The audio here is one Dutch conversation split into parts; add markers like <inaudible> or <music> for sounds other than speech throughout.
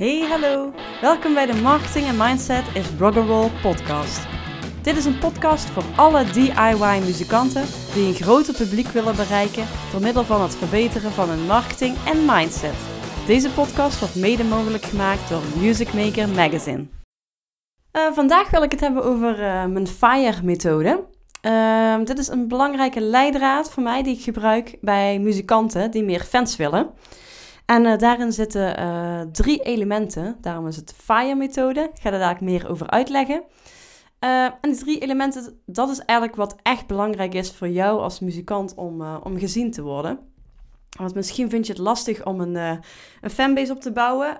Hey, hallo. Welkom bij de Marketing en Mindset is Rock'n'Roll podcast. Dit is een podcast voor alle DIY-muzikanten die een groter publiek willen bereiken door middel van het verbeteren van hun marketing en mindset. Deze podcast wordt mede mogelijk gemaakt door Music Maker Magazine. Uh, vandaag wil ik het hebben over uh, mijn FIRE-methode. Uh, dit is een belangrijke leidraad voor mij die ik gebruik bij muzikanten die meer fans willen. En uh, daarin zitten uh, drie elementen. Daarom is het de FIRE-methode. Ik ga daar meer over uitleggen. Uh, en die drie elementen, dat is eigenlijk wat echt belangrijk is voor jou als muzikant om, om gezien te worden. Want misschien vind je het lastig om een, een fanbase op te bouwen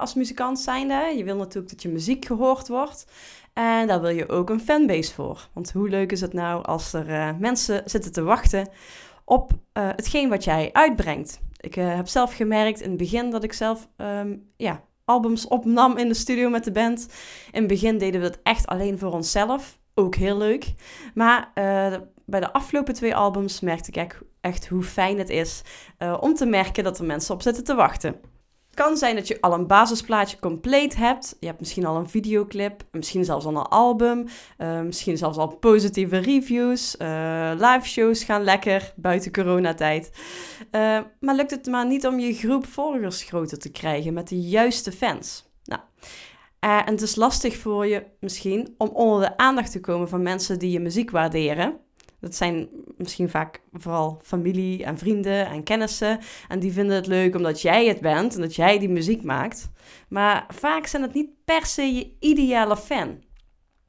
als muzikant zijnde. Je wil natuurlijk dat je muziek gehoord wordt. En daar wil je ook een fanbase voor. Want hoe leuk is het nou als er mensen zitten te wachten op hetgeen wat jij uitbrengt. Ik uh, heb zelf gemerkt in het begin dat ik zelf um, ja, albums opnam in de studio met de band. In het begin deden we het echt alleen voor onszelf. Ook heel leuk. Maar uh, bij de afgelopen twee albums merkte ik echt, hoe fijn het is uh, om te merken dat er mensen op zitten te wachten. Kan zijn dat je al een basisplaatje compleet hebt. Je hebt misschien al een videoclip, misschien zelfs al een album, uh, misschien zelfs al positieve reviews. Uh, live shows gaan lekker buiten coronatijd. Uh, maar lukt het maar niet om je groep volgers groter te krijgen met de juiste fans? Nou, en het is lastig voor je misschien om onder de aandacht te komen van mensen die je muziek waarderen. Dat zijn misschien vaak vooral familie en vrienden en kennissen. En die vinden het leuk omdat jij het bent en dat jij die muziek maakt. Maar vaak zijn het niet per se je ideale fan.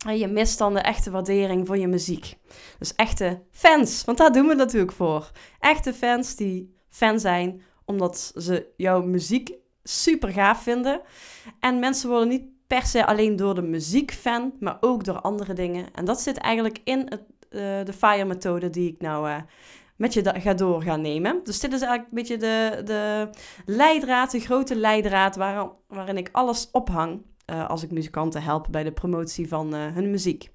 En je mist dan de echte waardering voor je muziek. Dus echte fans, want daar doen we natuurlijk voor. Echte fans die fan zijn omdat ze jouw muziek super gaaf vinden. En mensen worden niet per se alleen door de muziek fan, maar ook door andere dingen. En dat zit eigenlijk in het de FIRE-methode die ik nou uh, met je ga door gaan nemen. Dus dit is eigenlijk een beetje de, de leidraad, de grote leidraad waar, waarin ik alles ophang uh, als ik muzikanten help bij de promotie van hun muziek.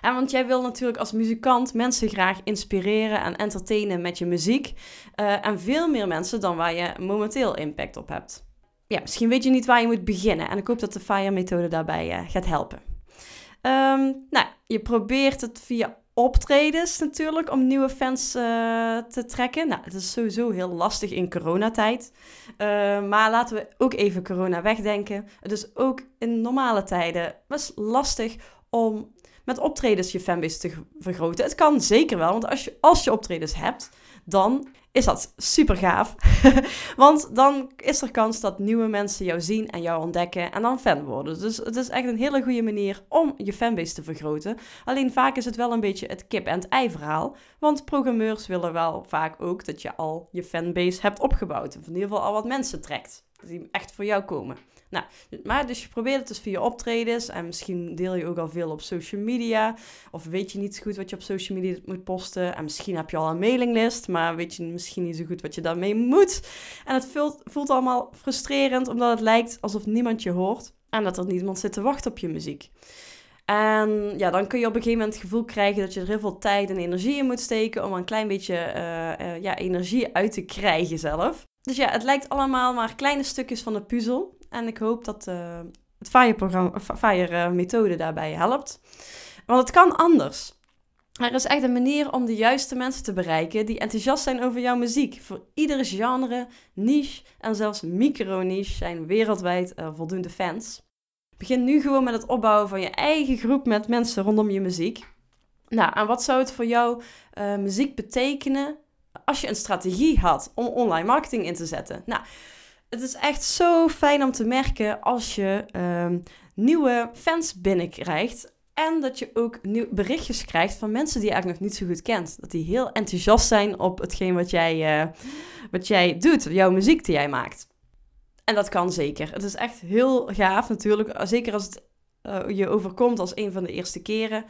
En want jij wil natuurlijk als muzikant mensen graag inspireren en entertainen met je muziek. en veel meer mensen dan waar je momenteel impact op hebt. Ja, misschien weet je niet waar je moet beginnen. En ik hoop dat de FIRE-methode daarbij gaat helpen. Um, nou, je probeert het via optredens natuurlijk om nieuwe fans uh, te trekken. Nou, het is sowieso heel lastig in coronatijd. Uh, maar laten we ook even corona wegdenken. Het is ook in normale tijden best lastig om met optredens je fanbase te vergroten. Het kan zeker wel, want als je, als je optredens hebt, dan is dat super gaaf. <laughs> Want dan is er kans dat nieuwe mensen jou zien en jou ontdekken en dan fan worden. Dus het is echt een hele goede manier om je fanbase te vergroten. Alleen vaak is het wel een beetje het kip en het ei verhaal. Want programmeurs willen wel vaak ook dat je al je fanbase hebt opgebouwd. Of in ieder geval al wat mensen trekt. Die echt voor jou komen. Nou, maar dus je probeert het dus via optredens en misschien deel je ook al veel op social media. Of weet je niet zo goed wat je op social media moet posten. En misschien heb je al een mailinglist, maar weet je misschien niet zo goed wat je daarmee moet. En het voelt, voelt allemaal frustrerend, omdat het lijkt alsof niemand je hoort. En dat er niemand zit te wachten op je muziek. En ja, dan kun je op een gegeven moment het gevoel krijgen dat je er heel veel tijd en energie in moet steken om een klein beetje uh, uh, ja, energie uit te krijgen zelf. Dus ja, het lijkt allemaal maar kleine stukjes van de puzzel. En ik hoop dat uh, het FIRE-methode daarbij helpt. Want het kan anders. Er is echt een manier om de juiste mensen te bereiken die enthousiast zijn over jouw muziek. Voor iedere genre, niche en zelfs micro-niche zijn wereldwijd uh, voldoende fans. Begin nu gewoon met het opbouwen van je eigen groep met mensen rondom je muziek. Nou, en wat zou het voor jouw muziek betekenen als je een strategie had om online marketing in te zetten? Nou, het is echt zo fijn om te merken als je um, nieuwe fans binnenkrijgt. En dat je ook nieuw berichtjes krijgt van mensen die je eigenlijk nog niet zo goed kent. Dat die heel enthousiast zijn op hetgeen wat jij, uh, wat jij doet, jouw muziek die jij maakt. En dat kan zeker. Het is echt heel gaaf natuurlijk. Zeker als het uh, je overkomt als een van de eerste keren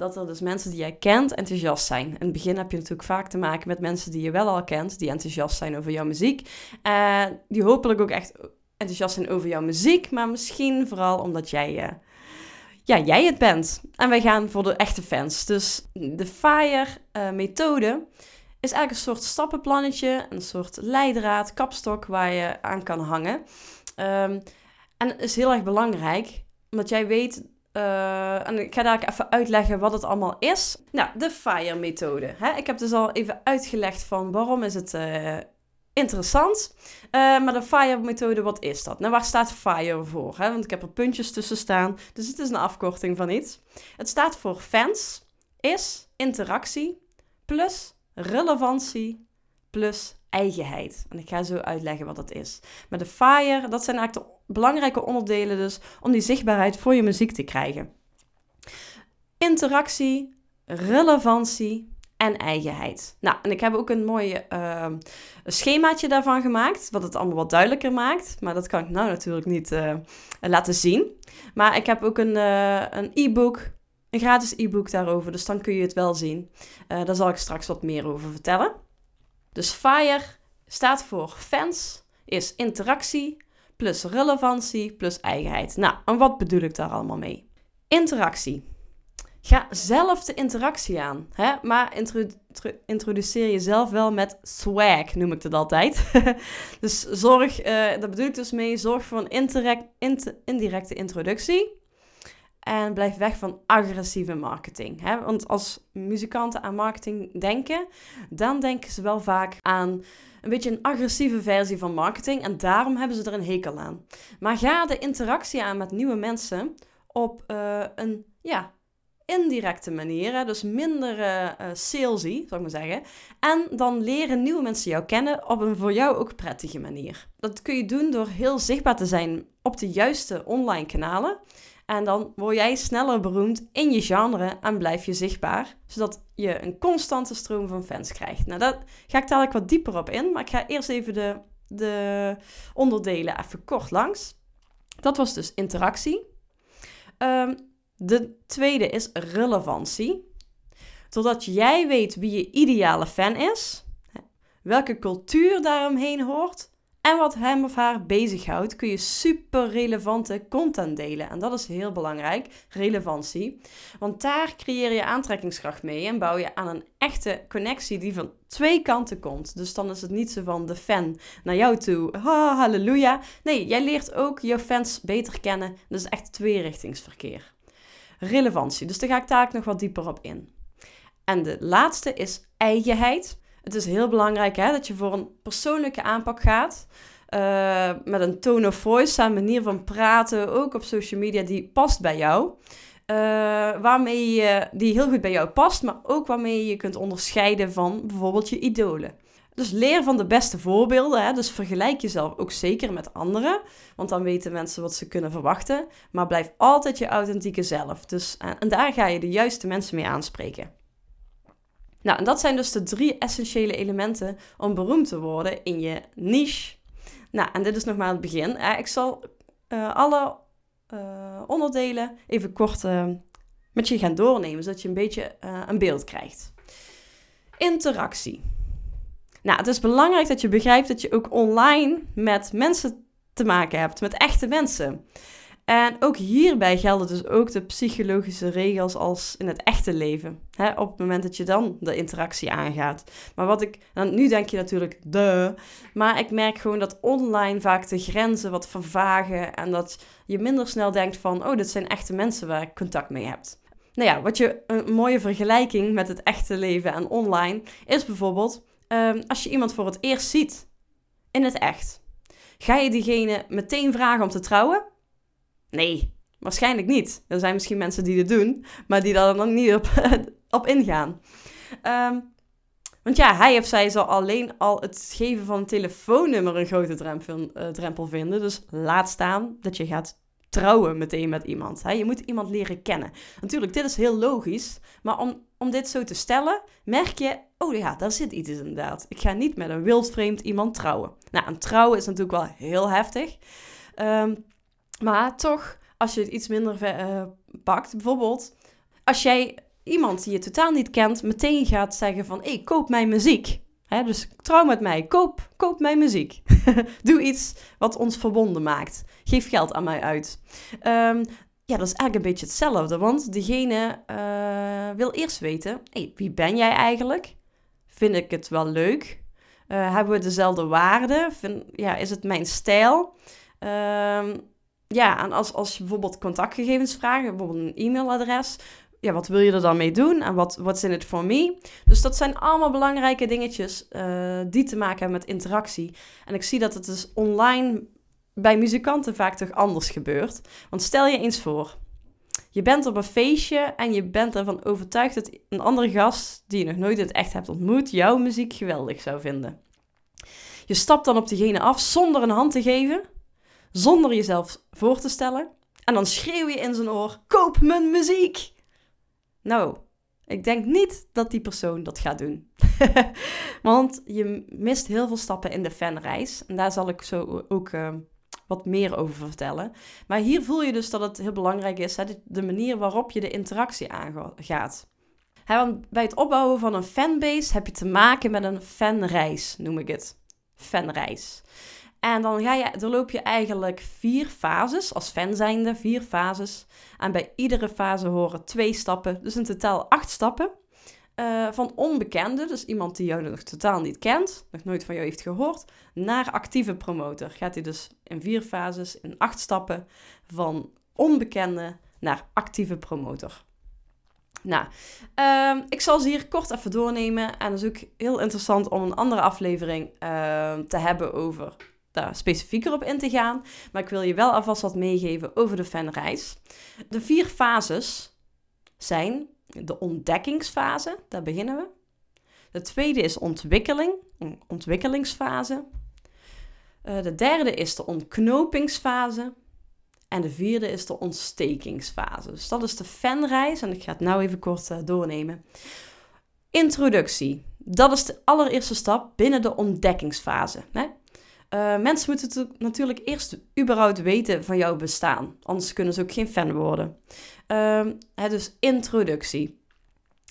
dat er dus mensen die jij kent enthousiast zijn. In het begin heb je natuurlijk vaak te maken met mensen die je wel al kent, die enthousiast zijn over jouw muziek. En die hopelijk ook echt enthousiast zijn over jouw muziek, maar misschien vooral omdat jij, uh, ja, jij het bent. En wij gaan voor de echte fans. Dus de FIRE-methode uh, is eigenlijk een soort stappenplannetje, een soort leidraad, kapstok waar je aan kan hangen. Um, en het is heel erg belangrijk, omdat jij weet uh, en ik ga daar even uitleggen wat het allemaal is. Nou, de FIRE-methode. Ik heb dus al even uitgelegd van waarom is het uh, interessant. Uh, maar de FIRE-methode, wat is dat? Nou, waar staat FIRE voor? Hè? Want ik heb er puntjes tussen staan, dus het is een afkorting van iets. Het staat voor fans, is interactie, plus relevantie, plus eigenheid. En ik ga zo uitleggen wat dat is. Maar de FIRE, dat zijn eigenlijk de belangrijke onderdelen dus om die zichtbaarheid voor je muziek te krijgen. Interactie, relevantie en eigenheid. Nou, en ik heb ook een mooi uh, schemaatje daarvan gemaakt, wat het allemaal wat duidelijker maakt. Maar dat kan ik nou natuurlijk niet uh, laten zien. Maar ik heb ook een, uh, een e-book, een gratis e-book daarover, dus dan kun je het wel zien. daar zal ik straks wat meer over vertellen. Dus FIRE staat voor fans, is interactie, plus relevantie, plus eigenheid. Nou, en wat bedoel ik daar allemaal mee? Interactie. Ga zelf de interactie aan, hè? maar introduceer jezelf wel met swag, noem ik het altijd. <laughs> dus zorg, uh, daar bedoel ik dus mee, zorg voor een indirecte introductie. En blijf weg van agressieve marketing. Hè? Want als muzikanten aan marketing denken, dan denken ze wel vaak aan een beetje een agressieve versie van marketing. En daarom hebben ze er een hekel aan. Maar ga de interactie aan met nieuwe mensen op uh, een ja, indirecte manier. Dus minder uh, salesy, zou ik maar zeggen. En dan leren nieuwe mensen jou kennen op een voor jou ook prettige manier. Dat kun je doen door heel zichtbaar te zijn op de juiste online kanalen. En dan word jij sneller beroemd in je genre en blijf je zichtbaar, zodat je een constante stroom van fans krijgt. Nou, daar ga ik dadelijk wat dieper op in, maar ik ga eerst even de, de onderdelen even kort langs. Dat was dus interactie. Um, de tweede is relevantie. Zodat jij weet wie je ideale fan is, welke cultuur daaromheen hoort en wat hem of haar bezighoudt, kun je super relevante content delen. En dat is heel belangrijk, relevantie. Want daar creëer je aantrekkingskracht mee en bouw je aan een echte connectie die van twee kanten komt. Dus dan is het niet zo van de fan naar jou toe, ha, halleluja. Nee, jij leert ook je fans beter kennen. Is echt tweerichtingsverkeer. Relevantie, dus daar ga ik daar nog wat dieper op in. En de laatste is eigenheid. Het is heel belangrijk hè, dat je voor een persoonlijke aanpak gaat. Uh, met een tone of voice, een manier van praten, ook op social media, die past bij jou. Uh, waarmee je, die heel goed bij jou past, maar ook waarmee je je kunt onderscheiden van bijvoorbeeld je idolen. Dus leer van de beste voorbeelden. Hè? Dus vergelijk jezelf ook zeker met anderen. Want dan weten mensen wat ze kunnen verwachten. Maar blijf altijd je authentieke zelf. Dus, en daar ga je de juiste mensen mee aanspreken. Nou, en dat zijn dus de drie essentiële elementen om beroemd te worden in je niche. Nou, en dit is nog maar het begin. ik zal uh, alle uh, onderdelen even kort uh, met je gaan doornemen, zodat je een beetje een beeld krijgt. Interactie. Nou, het is belangrijk dat je begrijpt dat je ook online met mensen te maken hebt, met echte mensen. En ook hierbij gelden dus ook de psychologische regels als in het echte leven. Hè, op het moment dat je dan de interactie aangaat. Maar wat ik, nou, nu denk je natuurlijk de, maar ik merk gewoon dat online vaak de grenzen wat vervagen en dat je minder snel denkt van, oh, dit zijn echte mensen waar ik contact mee heb. Nou ja, wat je een mooie vergelijking met het echte leven en online is bijvoorbeeld um, als je iemand voor het eerst ziet in het echt. Ga je diegene meteen vragen om te trouwen? Nee, waarschijnlijk niet. Er zijn misschien mensen die dit doen, maar die daar dan niet op, <laughs> op ingaan. Um, want ja, hij of zij zal alleen al het geven van een telefoonnummer een grote drempel, uh, drempel vinden. Dus laat staan dat je gaat trouwen meteen met iemand. Hè? Je moet iemand leren kennen. Natuurlijk, dit is heel logisch. Maar om, om dit zo te stellen, merk je... Oh ja, daar zit iets inderdaad. Ik ga niet met een wildvreemd iemand trouwen. Nou, een trouwen is natuurlijk wel heel heftig. Um, maar toch, als je het iets minder uh, pakt, bijvoorbeeld als jij iemand die je totaal niet kent meteen gaat zeggen van, hé, hey, koop mijn muziek. Hè, dus trouw met mij, koop, koop mijn muziek. <laughs> Doe iets wat ons verbonden maakt. Geef geld aan mij uit. Um, ja, dat is eigenlijk een beetje hetzelfde, want diegene uh, wil eerst weten, hey, wie ben jij eigenlijk? Vind ik het wel leuk? Uh, hebben we dezelfde waarden? Ja, is het mijn stijl? Ehm, ja, en als, als je bijvoorbeeld contactgegevens vraagt, bijvoorbeeld een e-mailadres, ja, wat wil je er dan mee doen en wat what's in it for me? Dus dat zijn allemaal belangrijke dingetjes uh, die te maken hebben met interactie. En ik zie dat het dus online bij muzikanten vaak toch anders gebeurt. Want stel je eens voor, je bent op een feestje en je bent ervan overtuigd dat een andere gast die je nog nooit in het echt hebt ontmoet, jouw muziek geweldig zou vinden. Je stapt dan op diegene af zonder een hand te geven, zonder jezelf voor te stellen. En dan schreeuw je in zijn oor: Koop mijn muziek! Nou, ik denk niet dat die persoon dat gaat doen. <laughs> Want je mist heel veel stappen in de fanreis. En daar zal ik zo ook uh, wat meer over vertellen. Maar hier voel je dus dat het heel belangrijk is, hè, de manier waarop je de interactie aangaat. Want bij het opbouwen van een fanbase heb je te maken met een fanreis, noem ik het. Fanreis. En dan ga je, doorloop je eigenlijk vier fases, als fan zijnde, vier fases. En bij iedere fase horen twee stappen, dus in totaal acht stappen. Uh, van onbekende, dus iemand die jou nog totaal niet kent, nog nooit van jou heeft gehoord, naar actieve promotor. Gaat hij dus in vier fases, in acht stappen, van onbekende naar actieve promotor. Nou, uh, ik zal ze hier kort even doornemen. En het is ook heel interessant om een andere aflevering uh, te hebben over daar specifieker op in te gaan. Maar ik wil je wel alvast wat meegeven over de fanreis. De vier fases zijn de ontdekkingsfase, daar beginnen we. De tweede is ontwikkeling, ontwikkelingsfase. Uh, de derde is de ontknopingsfase. En de vierde is de ontstekingsfase. Dus dat is de fanreis en ik ga het nou even kort uh, doornemen. Introductie. Dat is de allereerste stap binnen de ontdekkingsfase. Uh, mensen moeten natuurlijk eerst überhaupt weten van jouw bestaan. Anders kunnen ze ook geen fan worden. Uh, hè, dus introductie.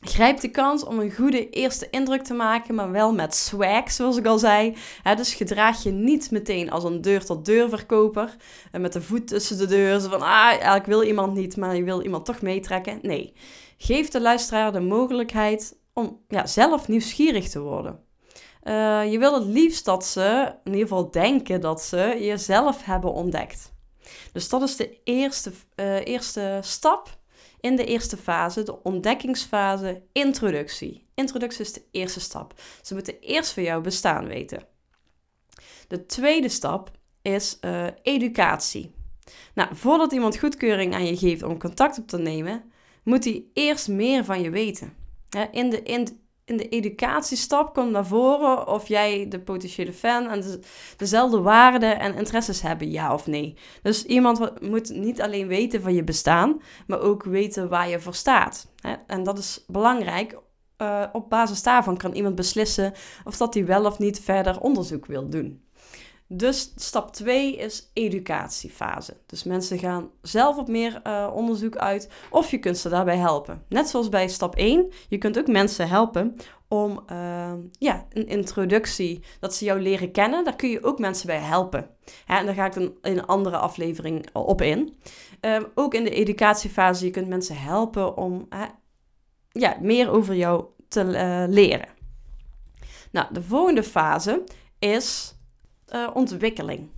Grijp de kans om een goede eerste indruk te maken, maar wel met swag, zoals ik al zei. Hè, dus gedraag je niet meteen als een deur-tot-deur verkoper. En met de voet tussen de deur. Zo van, ah, ik wil iemand niet, maar je wil iemand toch meetrekken. Nee, geef de luisteraar de mogelijkheid om ja, zelf nieuwsgierig te worden. Uh, je wil het liefst dat ze in ieder geval denken dat ze jezelf hebben ontdekt. Dus dat is de eerste, uh, eerste stap in de eerste fase, de ontdekkingsfase, introductie. Introductie is de eerste stap. Ze moeten eerst van jouw bestaan weten. De tweede stap is uh, educatie. Nou, voordat iemand goedkeuring aan je geeft om contact op te nemen, moet hij eerst meer van je weten. In de, in, in de educatiestap komt naar voren of jij de potentiële fan en dezelfde waarden en interesses hebben, ja of nee. Dus iemand moet niet alleen weten van je bestaan, maar ook weten waar je voor staat. En dat is belangrijk. Uh, op basis daarvan kan iemand beslissen of dat hij wel of niet verder onderzoek wil doen. Dus stap 2 is educatiefase. Dus mensen gaan zelf op meer uh, onderzoek uit of je kunt ze daarbij helpen. Net zoals bij stap 1, je kunt ook mensen helpen om uh, ja, een introductie, dat ze jou leren kennen. Daar kun je ook mensen bij helpen. En daar ga ik dan in een andere aflevering op in. Uh, ook in de educatiefase, je kunt mensen helpen om ja, meer over jou te leren. Nou, de volgende fase is uh, ontwikkeling.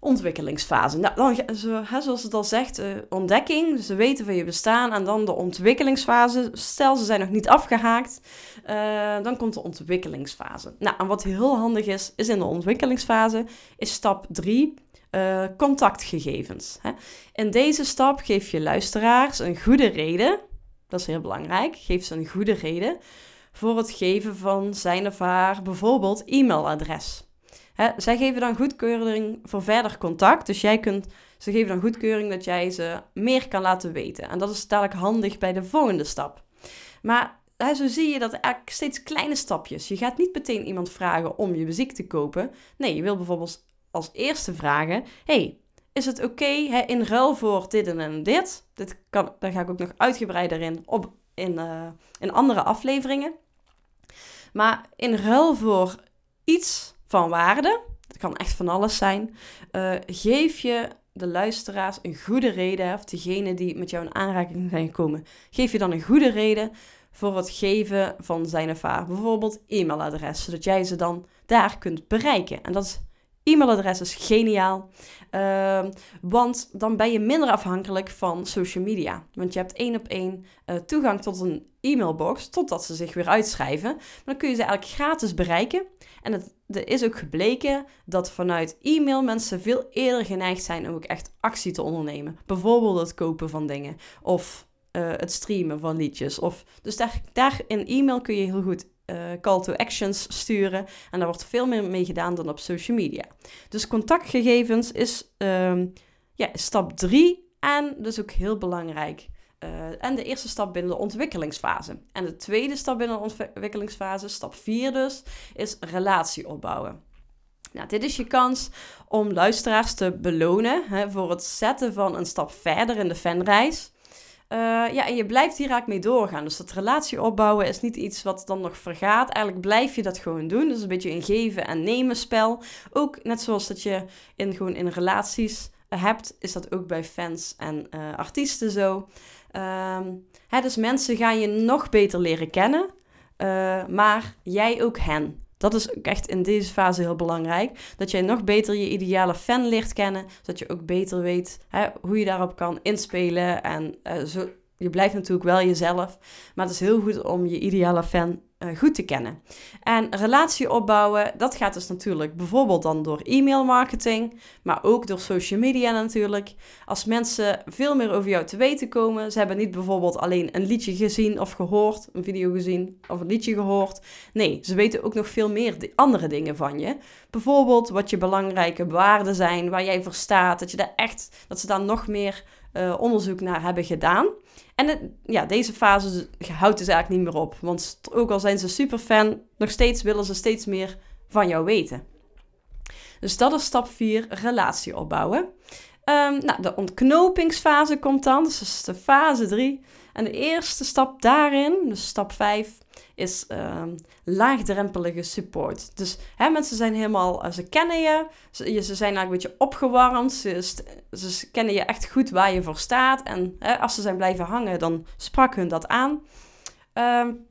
Ontwikkelingsfase. Nou, dan, hè, zoals het al zegt, uh, ontdekking. Ze weten van je bestaan. En dan de ontwikkelingsfase. Stel, ze zijn nog niet afgehaakt. Uh, dan komt de ontwikkelingsfase. Nou, en wat heel handig is, is in de ontwikkelingsfase, is stap 3. Uh, contactgegevens. Hè. In deze stap geef je luisteraars een goede reden. Dat is heel belangrijk. Geef ze een goede reden voor het geven van zijn of haar bijvoorbeeld e-mailadres. Hè, zij geven dan goedkeuring voor verder contact. Dus jij kunt, ze geven dan goedkeuring dat jij ze meer kan laten weten. En dat is dadelijk handig bij de volgende stap. Maar hè, zo zie je dat eigenlijk steeds kleine stapjes. Je gaat niet meteen iemand vragen om je muziek te kopen. Nee, je wil bijvoorbeeld als eerste vragen: hey, is het oké in ruil voor dit en, dit? dit kan, daar ga ik ook nog uitgebreider in op in, uh, in andere afleveringen. Maar in ruil voor iets van waarde, het kan echt van alles zijn, uh, geef je de luisteraars een goede reden, of degene die met jou in aanraking zijn gekomen, geef je dan een goede reden voor het geven van zijn haar bijvoorbeeld e-mailadres, zodat jij ze dan daar kunt bereiken. En dat is E-mailadres is geniaal. Ehm, want dan ben je minder afhankelijk van social media. Want je hebt één op één uh, toegang tot een e-mailbox, totdat ze zich weer uitschrijven. Dan kun je ze eigenlijk gratis bereiken. En het, er is ook gebleken dat vanuit e-mail mensen veel eerder geneigd zijn om ook echt actie te ondernemen. Bijvoorbeeld het kopen van dingen of uh, het streamen van liedjes. Of, dus daar in e-mail kun je heel goed uh, call to actions sturen. En daar wordt veel meer mee gedaan dan op social media. Dus contactgegevens is um, ja, stap 3 en dus ook heel belangrijk. Uh, en de eerste stap binnen de ontwikkelingsfase. En de tweede stap binnen de ontwikkelingsfase, stap 4 dus, is relatie opbouwen. Nou, dit is je kans om luisteraars te belonen hè, voor het zetten van een stap verder in de fanreis. Uh, ja, en je blijft hier raak mee doorgaan. Dus dat relatie opbouwen is niet iets wat dan nog vergaat. Eigenlijk blijf je dat gewoon doen. Dus een beetje een geven en nemen spel. Ook net zoals dat je in, gewoon in relaties hebt, is dat ook bij fans en uh, artiesten zo. Um, hè, dus mensen gaan je nog beter leren kennen, maar jij ook hen. Dat is ook echt in deze fase heel belangrijk. Dat jij nog beter je ideale fan leert kennen. Zodat je ook beter weet hè, hoe je daarop kan inspelen. En uh, zo, je blijft natuurlijk wel jezelf. Maar het is heel goed om je ideale fan goed te kennen. En relatie opbouwen, dat gaat dus natuurlijk bijvoorbeeld dan door e-mail marketing, maar ook door social media natuurlijk. Als mensen veel meer over jou te weten komen, ze hebben niet bijvoorbeeld alleen een liedje gezien of gehoord, een video gezien of een liedje gehoord. Nee, ze weten ook nog veel meer andere dingen van je. Bijvoorbeeld wat je belangrijke waarden zijn, waar jij voor staat, dat je daar echt, dat ze daar nog meer uh, onderzoek naar hebben gedaan. En ja, deze fase houdt dus eigenlijk niet meer op. Want ook al zijn ze super fan, nog steeds willen ze steeds meer van jou weten. Dus dat is stap 4, relatie opbouwen. Um, nou, de ontknopingsfase komt dan, dus dat is de fase 3. En de eerste stap daarin, dus stap 5, is um, laagdrempelige support. Dus hè, mensen zijn helemaal, uh, ze kennen je, ze, ze zijn eigenlijk een beetje opgewarmd, ze, kennen je echt goed waar je voor staat. En hè, als ze zijn blijven hangen, dan sprak hun dat aan. Um,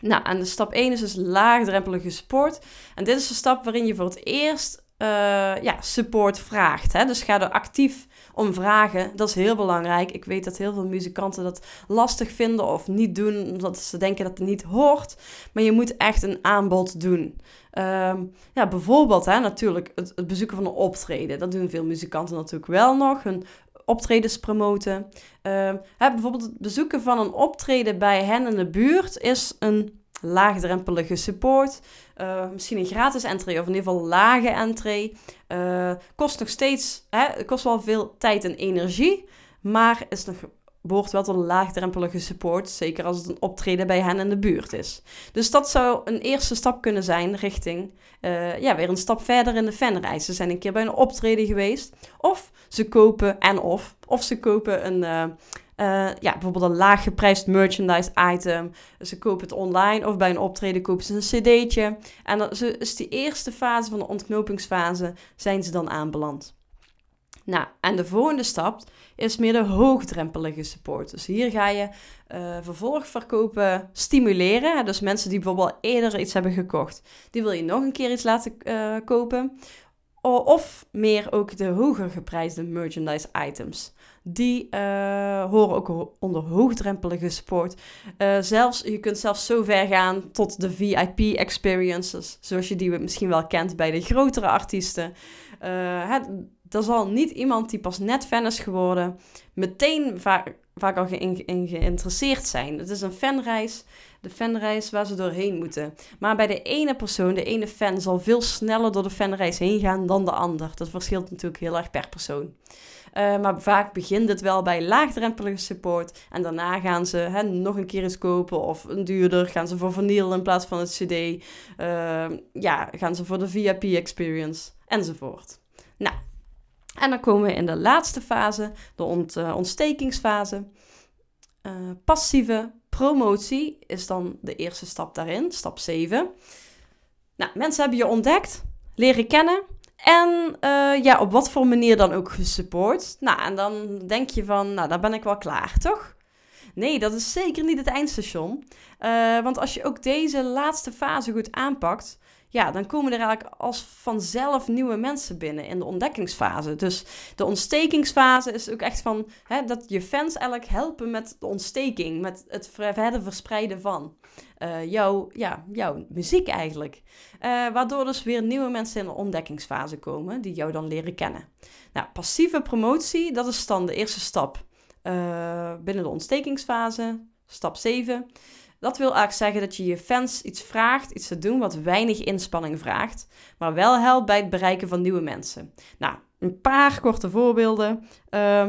nou, en de stap 1 is dus laagdrempelige support. En dit is de stap waarin je voor het eerst uh, ja, support vraagt. Hè? Dus ga er actief om vragen. Dat is heel belangrijk. Ik weet dat heel veel muzikanten dat lastig vinden of niet doen, omdat ze denken dat het niet hoort. Maar je moet echt een aanbod doen. Um, ja, bijvoorbeeld hè, natuurlijk het, bezoeken van een optreden. Dat doen veel muzikanten natuurlijk wel nog. Hun optredens promoten. Um, hè, bijvoorbeeld het bezoeken van een optreden bij hen in de buurt is een laagdrempelige support. Uh, misschien een gratis entree of in ieder geval lage entree. Uh, kost nog steeds, hè, kost wel veel tijd en energie, maar is nog, behoort wel tot een laagdrempelige support. Zeker als het een optreden bij hen in de buurt is. Dus dat zou een eerste stap kunnen zijn richting uh, ja, weer een stap verder in de fanreis. Ze zijn een keer bij een optreden geweest. Of ze kopen en of. Of ze kopen een ja, bijvoorbeeld een laag geprijsd merchandise item. Ze kopen het online of bij een optreden kopen ze een cd'tje. En dan is die eerste fase van de ontknopingsfase zijn ze dan aanbeland. Nou, en de volgende stap is meer de hoogdrempelige support. Dus hier ga je uh, vervolgverkopen stimuleren. Dus mensen die bijvoorbeeld eerder iets hebben gekocht, die wil je nog een keer iets laten uh, kopen. Of meer ook de hoger geprijsde merchandise items die uh, horen ook onder hoogdrempelige support. Uh, zelfs, je kunt zelfs zo ver gaan tot de VIP-experiences, zoals je die misschien wel kent bij de grotere artiesten. Uh, het, er zal niet iemand die pas net fan is geworden, meteen vaak, vaak al geïnteresseerd zijn. Het is een fanreis, de fanreis waar ze doorheen moeten. Maar bij de ene persoon, de ene fan, zal veel sneller door de fanreis heen gaan dan de ander. Dat verschilt natuurlijk heel erg per persoon. Uh, maar vaak begint het wel bij laagdrempelige support. En daarna gaan ze hè, nog een keer eens kopen of een duurder. Gaan ze voor vinyl in plaats van het cd. Uh, ja, gaan ze voor de VIP experience enzovoort. Nou, en dan komen we in de laatste fase, de uh, ontstekingsfase. passieve promotie is dan de eerste stap daarin, stap 7. Nou, mensen hebben je ontdekt, leren kennen en uh, ja, op wat voor manier dan ook gesupport. Nou, en dan denk je van, nou, daar ben ik wel klaar, toch? Nee, dat is zeker niet het eindstation. Want als je ook deze laatste fase goed aanpakt, ja, dan komen er eigenlijk als vanzelf nieuwe mensen binnen in de ontdekkingsfase. Dus de ontstekingsfase is ook echt van hè, dat je fans eigenlijk helpen met de ontsteking, met het verder verspreiden van uh, jouw, ja, jouw muziek eigenlijk. Uh, waardoor dus weer nieuwe mensen in de ontdekkingsfase komen die jou dan leren kennen. Nou, passieve promotie, dat is dan de eerste stap uh, binnen de ontstekingsfase, stap 7. Dat wil eigenlijk zeggen dat je je fans iets vraagt, iets te doen wat weinig inspanning vraagt, maar wel helpt bij het bereiken van nieuwe mensen. Nou, een paar korte voorbeelden. Uh,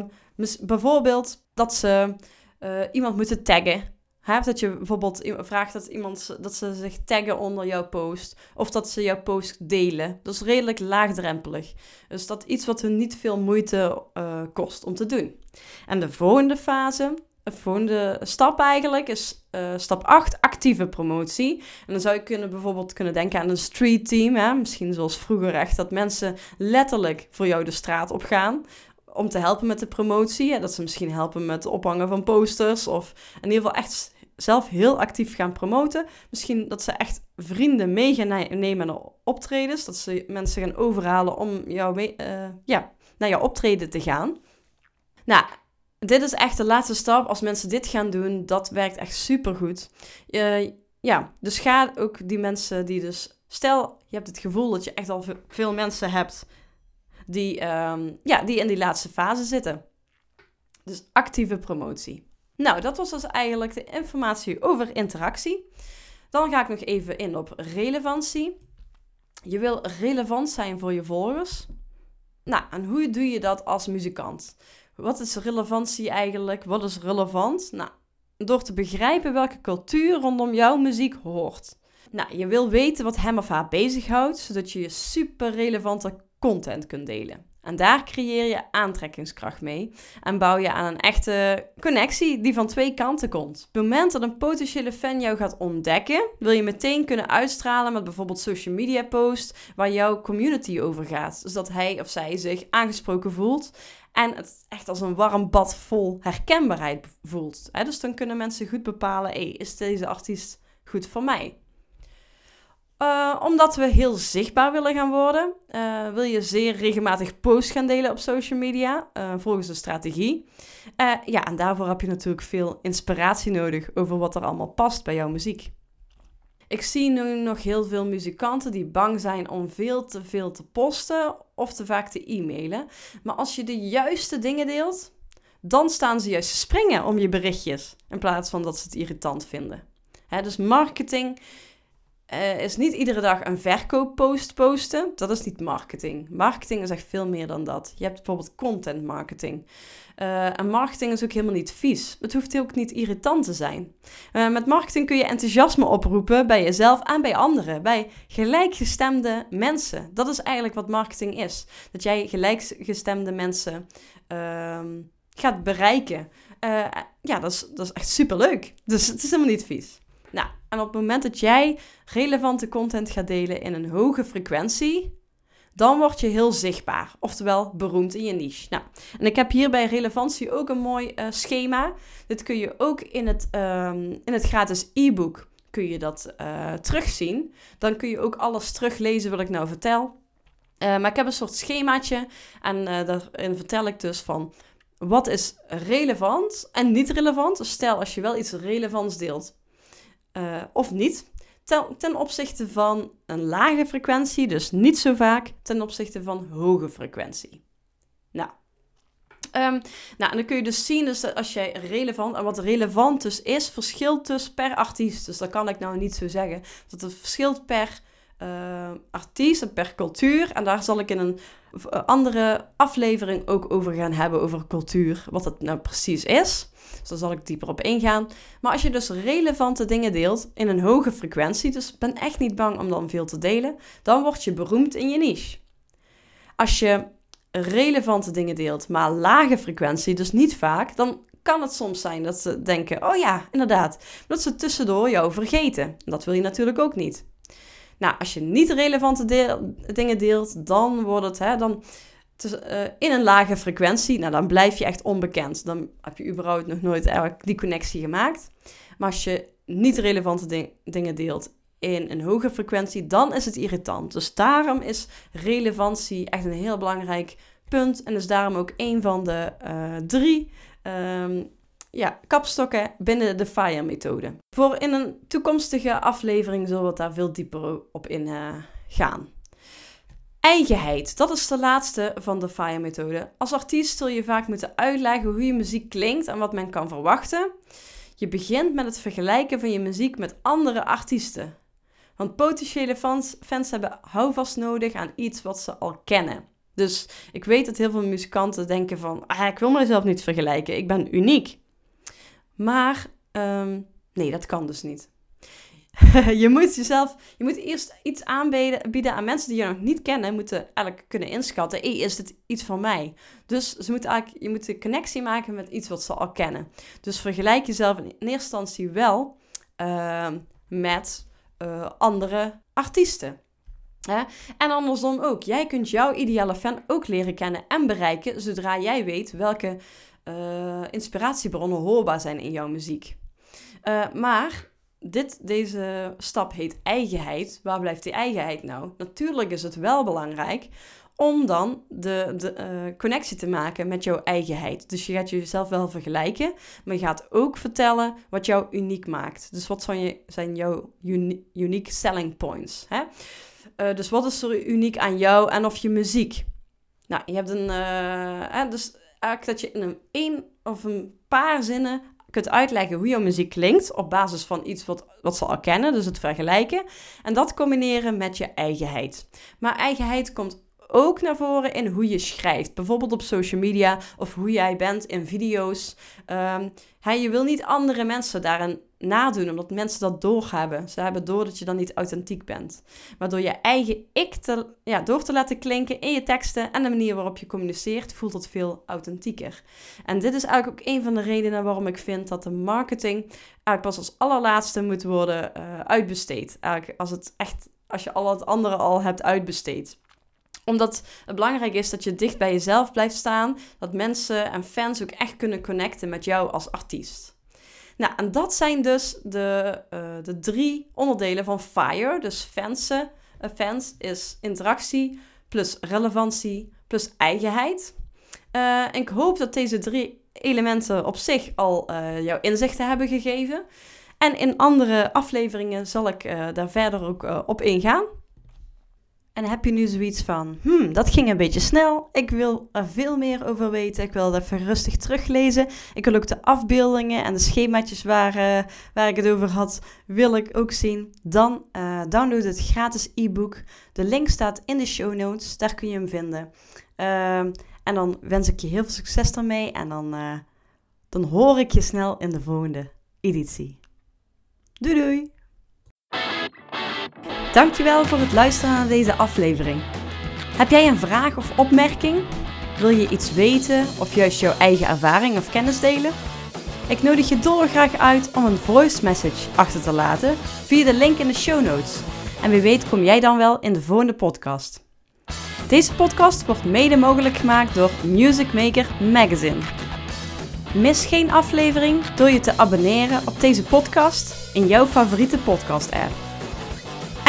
bijvoorbeeld dat ze uh, iemand moeten taggen. Dat je bijvoorbeeld vraagt dat, iemand, dat ze zich taggen onder jouw post. Of dat ze jouw post delen. Dat is redelijk laagdrempelig. Dus dat iets wat hun niet veel moeite uh, kost om te doen. En de volgende fase volgende stap eigenlijk is uh, stap 8, actieve promotie. En dan zou je kunnen, bijvoorbeeld kunnen denken aan een street team. Hè? Misschien zoals vroeger echt, dat mensen letterlijk voor jou de straat op gaan om te helpen met de promotie. Dat ze misschien helpen met het ophangen van posters. Of in ieder geval echt zelf heel actief gaan promoten. Misschien dat ze echt vrienden mee gaan nemen naar optredens. Dat ze mensen gaan overhalen om jou mee, uh, ja, naar jouw optreden te gaan. Nou, dit is echt de laatste stap. Als mensen dit gaan doen, dat werkt echt super goed. Uh, ja, dus ga ook die mensen die dus... Stel, je hebt het gevoel dat je echt al veel mensen hebt die, um, ja, die in die laatste fase zitten. Dus actieve promotie. Nou, dat was dus eigenlijk de informatie over interactie. Dan ga ik nog even in op relevantie. Je wil relevant zijn voor je volgers. Nou, en hoe doe je dat als muzikant? Wat is relevantie eigenlijk? Wat is relevant? Nou, door te begrijpen welke cultuur rondom jouw muziek hoort. Nou, je wil weten wat hem of haar bezighoudt, zodat je je super relevante content kunt delen. En daar creëer je aantrekkingskracht mee en bouw je aan een echte connectie die van twee kanten komt. Op het moment dat een potentiële fan jou gaat ontdekken, wil je meteen kunnen uitstralen met bijvoorbeeld social media post waar jouw community over gaat. Dus dat hij of zij zich aangesproken voelt en het echt als een warm bad vol herkenbaarheid voelt. Dus dan kunnen mensen goed bepalen: is deze artiest goed voor mij? Uh, omdat we heel zichtbaar willen gaan worden, uh, wil je zeer regelmatig posts gaan delen op social media, uh, volgens de strategie. ja, en daarvoor heb je natuurlijk veel inspiratie nodig over wat er allemaal past bij jouw muziek. Ik zie nu nog heel veel muzikanten die bang zijn om veel te veel te posten of te vaak te e-mailen. Maar als je de juiste dingen deelt, dan staan ze juist te springen om je berichtjes in plaats van dat ze het irritant vinden. dus marketing uh, is niet iedere dag een verkooppost posten. Dat is niet marketing. Marketing is echt veel meer dan dat. Je hebt bijvoorbeeld content marketing. Uh, en marketing is ook helemaal niet vies. Het hoeft ook niet irritant te zijn. Uh, met marketing kun je enthousiasme oproepen bij jezelf en bij anderen. Bij gelijkgestemde mensen. Dat is eigenlijk wat marketing is. Dat jij gelijkgestemde mensen uh, gaat bereiken. ja, dat is, dat is echt superleuk. Dus het is helemaal niet vies. Nou, en op het moment dat jij relevante content gaat delen in een hoge frequentie, dan word je heel zichtbaar, oftewel beroemd in je niche. Nou, en ik heb hier bij relevantie ook een mooi uh, schema. Dit kun je ook in het, um, in het gratis e-book kun je dat uh, terugzien. Dan kun je ook alles teruglezen wat ik nou vertel. Uh, maar ik heb een soort schemaatje en daarin vertel ik dus van wat is relevant en niet relevant. Dus stel als je wel iets relevants deelt, uh, of niet. Ten, opzichte van een lage frequentie, dus niet zo vaak, ten opzichte van hoge frequentie. Nou, um, nou en dan kun je dus zien dus dat als jij relevant, wat relevant dus is, verschilt dus per artiest. Dus dat kan ik nou niet zo zeggen. Dat het verschilt per uh, per cultuur. En daar zal ik in een andere aflevering ook over gaan hebben, over cultuur, wat het nou precies is. Dus daar zal ik dieper op ingaan. Maar als je dus relevante dingen deelt in een hoge frequentie, dus ben echt niet bang om dan veel te delen, dan word je beroemd in je niche. Als je relevante dingen deelt, maar lage frequentie, dus niet vaak, dan kan het soms zijn dat ze denken: oh ja, inderdaad, dat ze tussendoor jou vergeten. Dat wil je natuurlijk ook niet. Nou, als je niet relevante dingen deelt, dan wordt het, hè, dan uh, in een lage frequentie, nou dan blijf je echt onbekend. Dan heb je überhaupt nog nooit eigenlijk die connectie gemaakt. Maar als je niet relevante dingen deelt in een hoge frequentie, dan is het irritant. Dus daarom is relevantie echt een heel belangrijk punt. En is daarom ook een van de uh, drie um, ja, kapstokken binnen de FIRE-methode. Voor in een toekomstige aflevering zullen we daar veel dieper op in uh, gaan. Eigenheid, dat is de laatste van de FIRE-methode. Als artiest zul je vaak moeten uitleggen hoe je muziek klinkt en wat men kan verwachten. Je begint met het vergelijken van je muziek met andere artiesten. Want potentiële fans, fans hebben houvast nodig aan iets wat ze al kennen. Dus ik weet dat heel veel muzikanten denken van, ah, ik wil mezelf niet vergelijken, ik ben uniek. Maar um, nee, dat kan dus niet. <laughs> je moet jezelf, je moet eerst iets aanbieden aan mensen die je nog niet kennen, moeten eigenlijk kunnen inschatten, hey, is dit iets van mij? Dus ze moeten eigenlijk, je moet een connectie maken met iets wat ze al kennen. Dus vergelijk jezelf in eerste instantie wel uh, met uh, andere artiesten. Hè? En andersom ook. Jij kunt jouw ideale fan ook leren kennen en bereiken zodra jij weet welke uh, inspiratiebronnen hoorbaar zijn in jouw muziek. Uh, maar dit, deze stap heet eigenheid. Waar blijft die eigenheid nou? Natuurlijk is het wel belangrijk om dan de, de uh, connectie te maken met jouw eigenheid. Dus je gaat jezelf wel vergelijken, maar je gaat ook vertellen wat jou uniek maakt. Dus wat zijn, je, zijn jouw uni unique selling points? Hè? Dus wat is er uniek aan jou en of je muziek? Nou, je hebt een. Dus dat je in een één of een paar zinnen kunt uitleggen hoe jouw muziek klinkt op basis van iets wat, wat ze al kennen, dus het vergelijken. En dat combineren met je eigenheid. Maar eigenheid komt ook naar voren in hoe je schrijft. Bijvoorbeeld op social media of hoe jij bent in video's. Um, je wil niet andere mensen daarin nadoen, omdat mensen dat doorhebben. Ze hebben door dat je dan niet authentiek bent. Maar door je eigen ik te, ja, door te laten klinken in je teksten en de manier waarop je communiceert, voelt het veel authentieker. En dit is eigenlijk ook een van de redenen waarom ik vind dat de marketing eigenlijk pas als allerlaatste moet worden uh, uitbesteed. Eigenlijk als, het echt, als je al het andere al hebt uitbesteed omdat het belangrijk is dat je dicht bij jezelf blijft staan. Dat mensen en fans ook echt kunnen connecten met jou als artiest. Nou, en dat zijn dus de, uh, de drie onderdelen van FIRE. Dus fansen, uh, fans is interactie plus relevantie plus eigenheid. En ik hoop dat deze drie elementen op zich al jouw inzichten hebben gegeven. En in andere afleveringen zal ik daar verder ook op ingaan. En heb je nu zoiets van, hmm, dat ging een beetje snel. Ik wil er veel meer over weten. Ik wil dat even rustig teruglezen. Ik wil ook de afbeeldingen en de schemaatjes waar, uh, waar ik het over had, wil ik ook zien. Dan uh, download het gratis e-book. De link staat in de show notes. Daar kun je hem vinden. Uh, en dan wens ik je heel veel succes daarmee. En dan, uh, dan hoor ik je snel in de volgende editie. Doei doei! Dankjewel voor het luisteren naar deze aflevering. Heb jij een vraag of opmerking? Wil je iets weten of juist jouw eigen ervaring of kennis delen? Ik nodig je dolgraag uit om een voice message achter te laten via de link in de show notes. En wie weet kom jij dan wel in de volgende podcast. Deze podcast wordt mede mogelijk gemaakt door Music Maker Magazine. Mis geen aflevering door je te abonneren op deze podcast in jouw favoriete podcast app.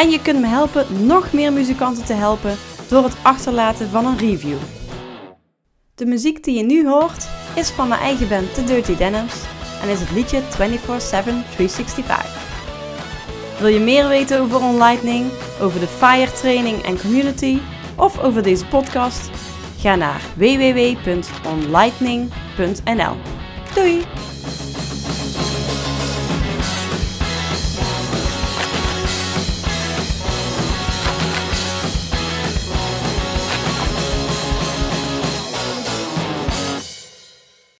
En je kunt me helpen nog meer muzikanten te helpen door het achterlaten van een review. De muziek die je nu hoort is van mijn eigen band The Dirty Denims en is het liedje 24-7 365. Wil je meer weten over OnLightning, over de FIRE training en community of over deze podcast? Ga naar www.onlightning.nl. Doei!